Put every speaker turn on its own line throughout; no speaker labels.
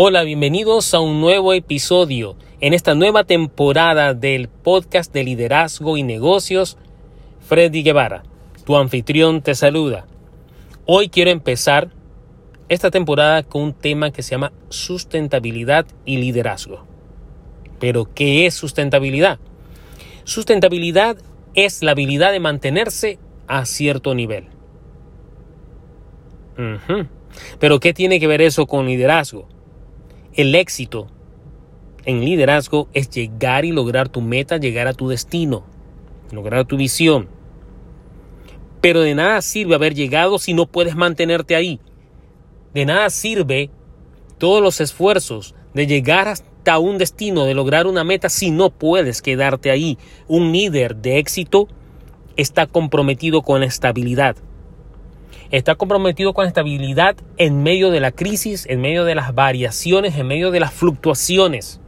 Hola, bienvenidos a un nuevo episodio en esta nueva temporada del podcast de liderazgo y negocios. Freddy Guevara, tu anfitrión, te saluda. Hoy quiero empezar esta temporada con un tema que se llama sustentabilidad y liderazgo. Pero, ¿qué es sustentabilidad? Sustentabilidad es la habilidad de mantenerse a cierto nivel. Pero, ¿qué tiene que ver eso con liderazgo? El éxito en liderazgo es llegar y lograr tu meta, llegar a tu destino, lograr tu visión. Pero de nada sirve haber llegado si no puedes mantenerte ahí. De nada sirve todos los esfuerzos de llegar hasta un destino, de lograr una meta, si no puedes quedarte ahí. Un líder de éxito está comprometido con la estabilidad. Está comprometido con estabilidad en medio de la crisis, en medio de las variaciones, en medio de las fluctuaciones.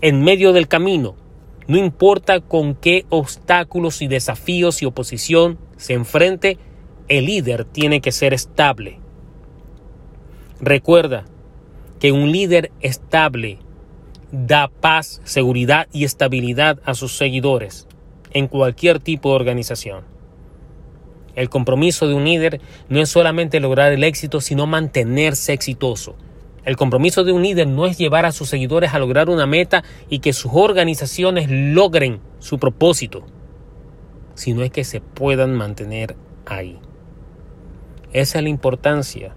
En medio del camino. No importa con qué obstáculos y desafíos y oposición se enfrente, el líder tiene que ser estable. Recuerda que un líder estable da paz, seguridad y estabilidad a sus seguidores en cualquier tipo de organización. El compromiso de un líder no es solamente lograr el éxito, sino mantenerse exitoso. El compromiso de un líder no es llevar a sus seguidores a lograr una meta y que sus organizaciones logren su propósito, sino es que se puedan mantener ahí. Esa es la importancia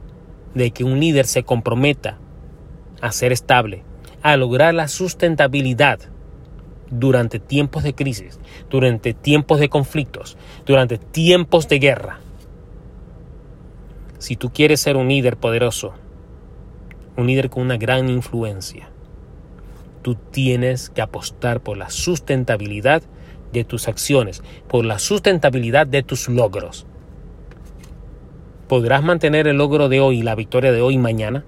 de que un líder se comprometa a ser estable, a lograr la sustentabilidad durante tiempos de crisis, durante tiempos de conflictos, durante tiempos de guerra. Si tú quieres ser un líder poderoso, un líder con una gran influencia, tú tienes que apostar por la sustentabilidad de tus acciones, por la sustentabilidad de tus logros. ¿Podrás mantener el logro de hoy, la victoria de hoy mañana?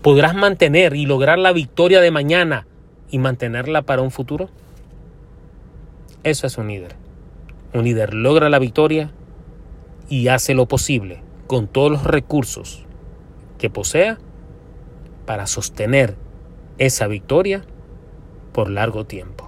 ¿Podrás mantener y lograr la victoria de mañana y mantenerla para un futuro? Eso es un líder. Un líder logra la victoria y hace lo posible con todos los recursos que posea para sostener esa victoria por largo tiempo.